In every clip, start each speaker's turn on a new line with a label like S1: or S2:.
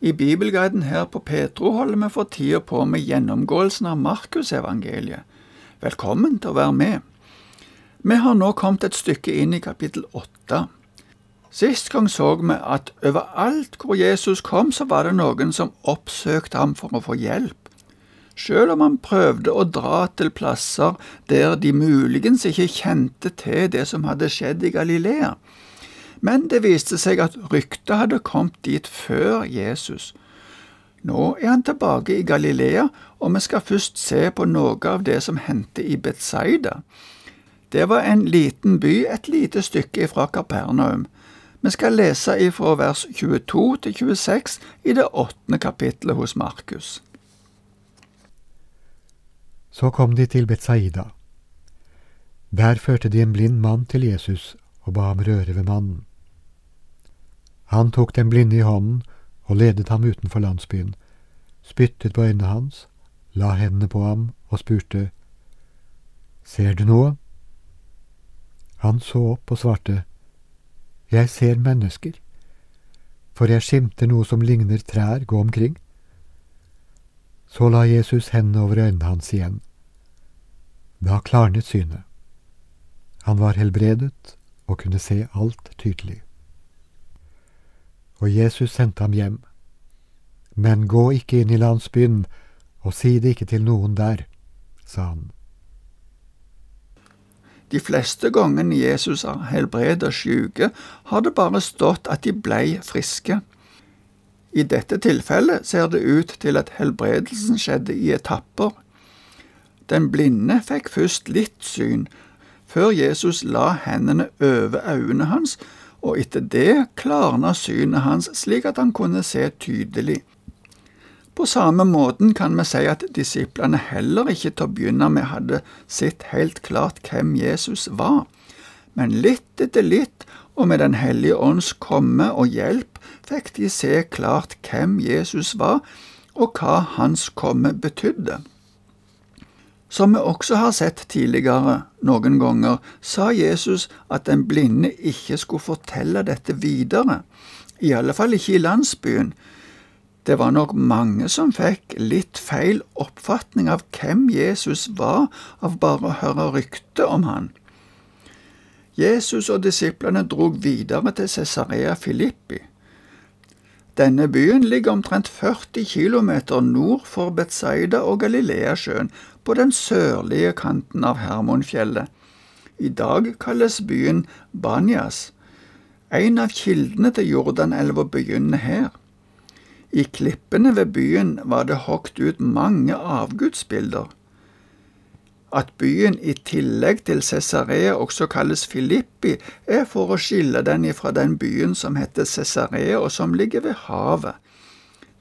S1: I Bibelguiden her på Petro holder vi for tida på med gjennomgåelsen av Markusevangeliet. Velkommen til å være med. Vi har nå kommet et stykke inn i kapittel åtte. Sist gang så vi at overalt hvor Jesus kom, så var det noen som oppsøkte ham for å få hjelp. Selv om han prøvde å dra til plasser der de muligens ikke kjente til det som hadde skjedd i Galilea men det viste seg at ryktet hadde kommet dit før Jesus. Nå er han tilbake i Galilea, og vi skal først se på noe av det som hendte i Betzaida. Det var en liten by et lite stykke fra Kapernaum. Vi skal lese ifra vers 22 til 26 i det åttende kapittelet hos Markus.
S2: Så kom de til Betzaida. Der førte de en blind mann til Jesus og ba ham røre ved mannen. Han tok den blinde i hånden og ledet ham utenfor landsbyen, spyttet på øynene hans, la hendene på ham og spurte, Ser du noe? Han så opp og svarte, Jeg ser mennesker, for jeg skimter noe som ligner trær gå omkring. Så la Jesus hendene over øynene hans igjen. Da klarnet synet. Han var helbredet og kunne se alt tydelig. Og Jesus sendte ham hjem. Men gå ikke inn i landsbyen, og si det ikke til noen der, sa han.
S1: De fleste gangene Jesus har helbredet syke, har det bare stått at de blei friske. I dette tilfellet ser det ut til at helbredelsen skjedde i etapper. Den blinde fikk først litt syn, før Jesus la hendene over øynene hans, og etter det klarna synet hans slik at han kunne se tydelig. På samme måten kan vi si at disiplene heller ikke til å begynne med hadde sett helt klart hvem Jesus var, men litt etter litt, og med Den hellige ånds komme og hjelp, fikk de se klart hvem Jesus var, og hva hans komme betydde. Som vi også har sett tidligere noen ganger, sa Jesus at den blinde ikke skulle fortelle dette videre, i alle fall ikke i landsbyen. Det var nok mange som fikk litt feil oppfatning av hvem Jesus var av bare å høre rykte om han. Jesus og disiplene drog videre til Cesarea Filippi. Denne byen ligger omtrent 40 km nord for Betsaida og Galileasjøen, på den sørlige kanten av Hermonfjellet. I dag kalles byen Banyas. En av kildene til Jordanelva begynner her. I klippene ved byen var det hogd ut mange avgudsbilder. At byen i tillegg til Cesarea også kalles Filippi, er for å skille den ifra den byen som heter Cesarea og som ligger ved havet.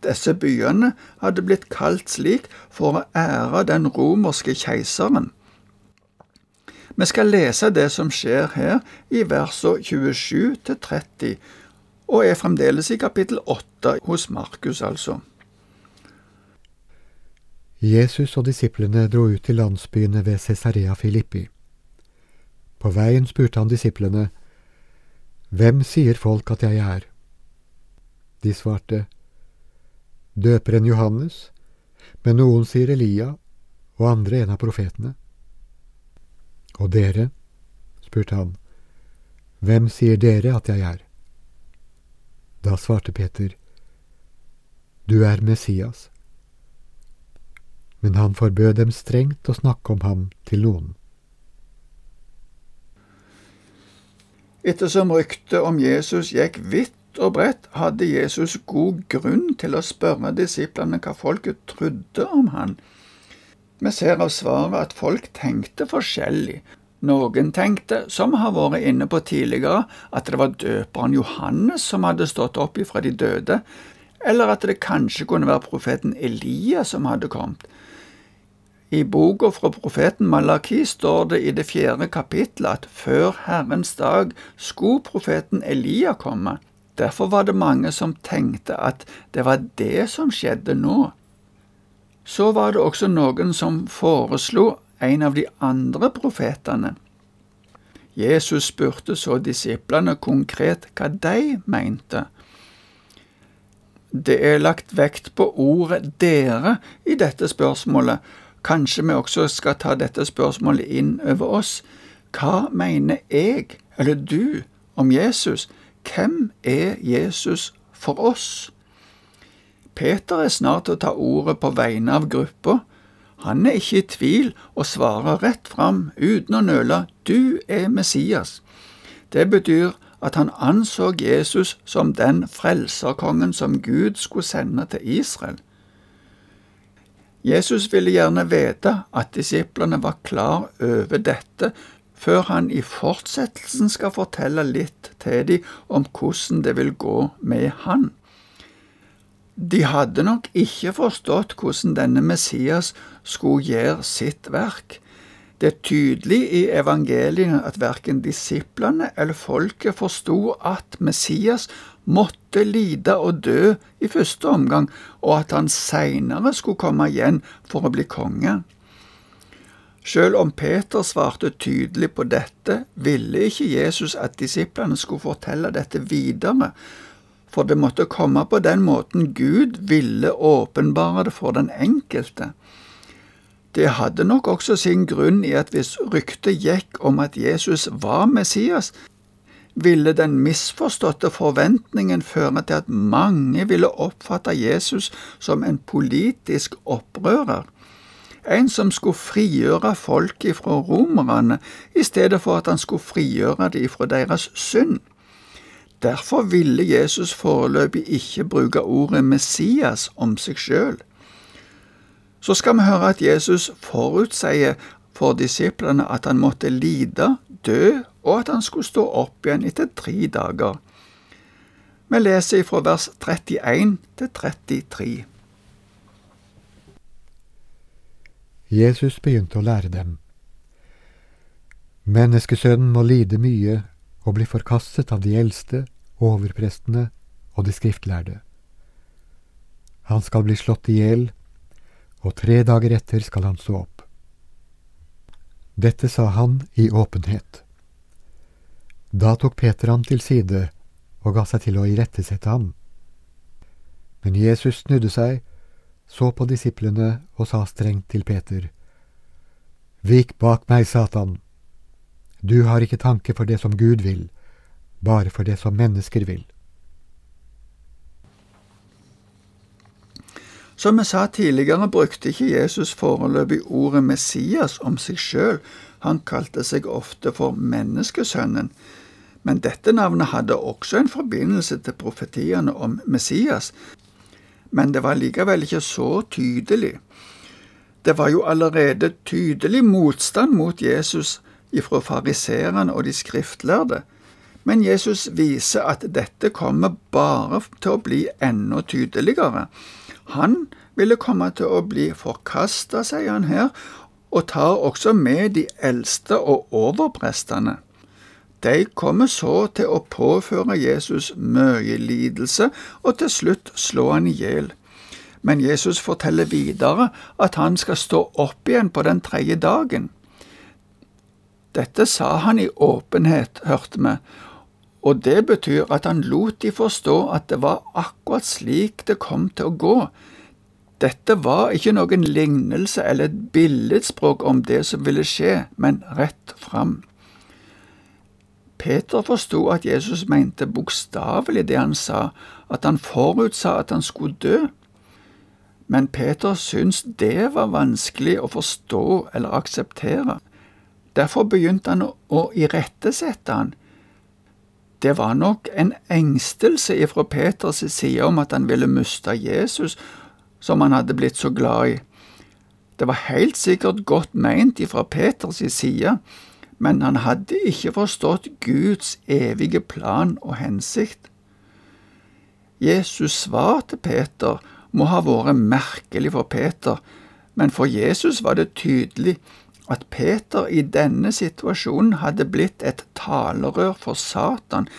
S1: Disse byene hadde blitt kalt slik for å ære den romerske keiseren. Vi skal lese det som skjer her i versene 27 til 30, og er fremdeles i kapittel 8 hos Markus, altså.
S2: Jesus og disiplene dro ut til landsbyene ved Cesarea Filippi. På veien spurte han disiplene, Hvem sier folk at jeg er? De svarte, døperen Johannes, men noen sier Elia, og andre en av profetene. Og dere, spurte han, hvem sier dere at jeg er? Da svarte Peter, du er Messias. Men han forbød dem strengt å snakke om ham til noen.
S1: Ettersom ryktet om Jesus gikk vidt og bredt hadde Jesus god grunn til å spørre disiplene hva folket trodde om han. Vi ser av svaret at folk tenkte forskjellig. Noen tenkte, som har vært inne på tidligere, at det var døperen Johannes som hadde stått opp ifra de døde, eller at det kanskje kunne være profeten Elia som hadde kommet. I boka fra profeten Malaki står det i det fjerde kapittelet at før Herrens dag skulle profeten Elia komme. Derfor var det mange som tenkte at det var det som skjedde nå. Så var det også noen som foreslo en av de andre profetene. Jesus spurte så disiplene konkret hva de mente. Det er lagt vekt på ordet dere i dette spørsmålet. Kanskje vi også skal ta dette spørsmålet inn over oss. Hva mener jeg, eller du, om Jesus? Hvem er Jesus for oss? Peter er snart til å ta ordet på vegne av gruppa. Han er ikke i tvil og svarer rett fram, uten å nøle, du er Messias. Det betyr at han anså Jesus som den frelserkongen som Gud skulle sende til Israel. Jesus ville gjerne vite at disiplene var klar over dette, før han i fortsettelsen skal fortelle litt til dem om hvordan det vil gå med han. De hadde nok ikke forstått hvordan denne Messias skulle gjøre sitt verk. Det er tydelig i evangeliene at verken disiplene eller folket forsto at Messias måtte lide og dø i første omgang, og at han seinere skulle komme igjen for å bli konge. Selv om Peter svarte tydelig på dette, ville ikke Jesus at disiplene skulle fortelle dette videre, for det måtte komme på den måten Gud ville åpenbare det for den enkelte. Det hadde nok også sin grunn i at hvis ryktet gikk om at Jesus var Messias, ville den misforståtte forventningen føre til at mange ville oppfatte Jesus som en politisk opprører, en som skulle frigjøre folk ifra romerne, i stedet for at han skulle frigjøre dem ifra deres synd. Derfor ville Jesus foreløpig ikke bruke ordet Messias om seg sjøl. Så skal vi høre at Jesus forutsier for disiplene at han måtte lide, dø, og at han skulle stå opp igjen etter tre dager. Vi leser fra vers 31 til 33.
S2: Jesus begynte å lære dem. Menneskesønnen må lide mye og bli forkastet av de eldste overprestene og de skriftlærde. Han skal bli slått i hjel, og tre dager etter skal han stå opp. Dette sa han i åpenhet. Da tok Peter ham til side og ga seg til å irettesette ham. Men Jesus snudde seg, så på disiplene og sa strengt til Peter, Vik bak meg, Satan! Du har ikke tanke for det som Gud vil, bare for det som mennesker vil.
S1: Som jeg sa tidligere, brukte ikke Jesus foreløpig ordet Messias om seg sjøl, han kalte seg ofte for Menneskesønnen. Men dette navnet hadde også en forbindelse til profetiene om Messias, men det var likevel ikke så tydelig. Det var jo allerede tydelig motstand mot Jesus ifra fariseerne og de skriftlærde, men Jesus viser at dette kommer bare til å bli enda tydeligere. Han ville komme til å bli forkasta, sier han her, og tar også med de eldste og overprestene. De kommer så til å påføre Jesus mye lidelse og til slutt slå han i hjel. Men Jesus forteller videre at han skal stå opp igjen på den tredje dagen. Dette sa han i åpenhet, hørte vi, og det betyr at han lot de forstå at det var akkurat slik det kom til å gå. Dette var ikke noen lignelse eller et billedspråk om det som ville skje, men rett fram. Peter forsto at Jesus mente bokstavelig det han sa, at han forutsa at han skulle dø. Men Peter syntes det var vanskelig å forstå eller akseptere. Derfor begynte han å irettesette han det var nok en engstelse ifra Peters side om at han ville miste Jesus, som han hadde blitt så glad i. Det var helt sikkert godt meint ifra Peters side, men han hadde ikke forstått Guds evige plan og hensikt. Jesus' svar til Peter må ha vært merkelig for Peter, men for Jesus var det tydelig at Peter i denne situasjonen hadde blitt et talerør for Satan,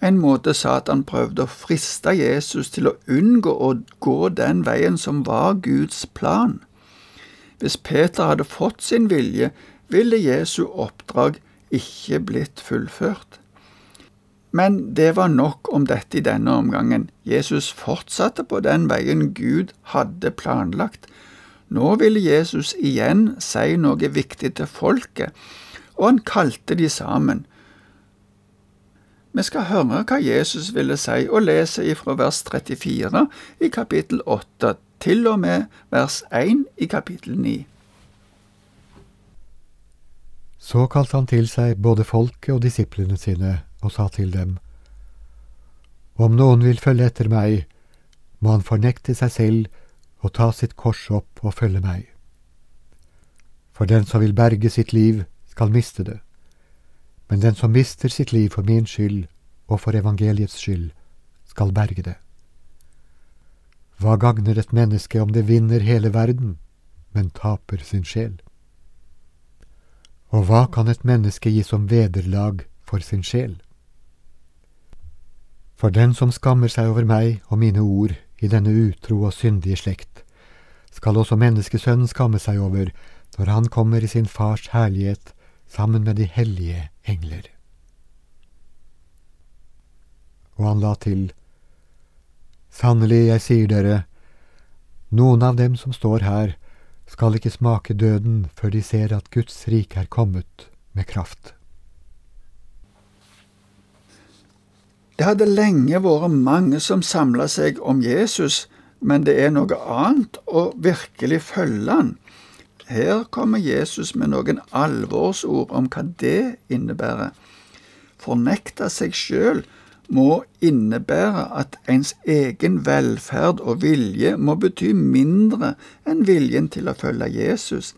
S1: en måte Satan prøvde å friste Jesus til å unngå å gå den veien som var Guds plan. Hvis Peter hadde fått sin vilje, ville Jesu oppdrag ikke blitt fullført. Men det var nok om dette i denne omgangen. Jesus fortsatte på den veien Gud hadde planlagt. Nå ville Jesus igjen si noe viktig til folket, og han kalte de sammen. Vi skal høre hva Jesus ville si, og lese ifra vers 34 i kapittel 8 til og med vers 1 i kapittel 9.
S2: Så kalte han til seg både folket og disiplene sine og sa til dem, Om noen vil følge etter meg, må han fornekte seg selv og ta sitt kors opp og følge meg. For den som vil berge sitt liv, skal miste det, men den som mister sitt liv for min skyld og for evangeliets skyld, skal berge det. Hva gagner et menneske om det vinner hele verden, men taper sin sjel? Og hva kan et menneske gi som vederlag for sin sjel? For den som skammer seg over meg og mine ord i denne utro og syndige slekt, skal også menneskesønnen skamme seg over når han kommer i sin fars herlighet sammen med de hellige engler. Og han la til, Sannelig, jeg sier dere, noen av dem som står her, skal ikke smake døden før de ser at Guds rike er kommet med kraft.
S1: Det hadde lenge vært mange som samla seg om Jesus, men det er noe annet å virkelig følge han. Her kommer Jesus med noen alvorsord om hva det innebærer. Fornekte seg sjøl må innebære at ens egen velferd og vilje må bety mindre enn viljen til å følge Jesus.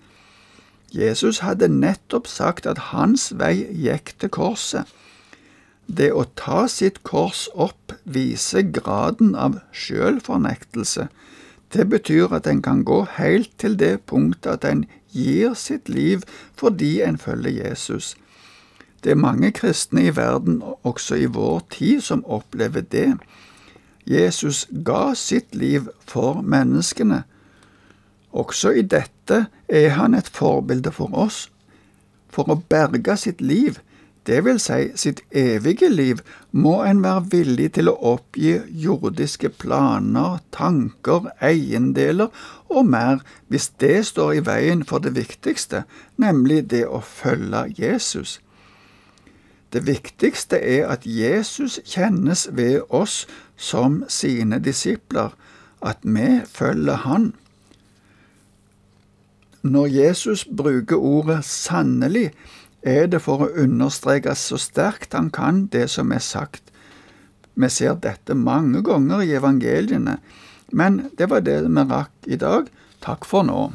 S1: Jesus hadde nettopp sagt at hans vei gikk til korset. Det å ta sitt kors opp viser graden av sjølfornektelse. Det betyr at en kan gå helt til det punktet at en gir sitt liv fordi en følger Jesus. Det er mange kristne i verden, også i vår tid, som opplever det. Jesus ga sitt liv for menneskene. Også i dette er han et forbilde for oss. For å berge sitt liv det vil si sitt evige liv, må en være villig til å oppgi jordiske planer, tanker, eiendeler og mer hvis det står i veien for det viktigste, nemlig det å følge Jesus. Det viktigste er at Jesus kjennes ved oss som sine disipler, at vi følger Han. Når Jesus bruker ordet sannelig, er det for å understreke så sterkt han kan det som er sagt. Vi ser dette mange ganger i evangeliene, men det var det vi rakk i dag. Takk for nå.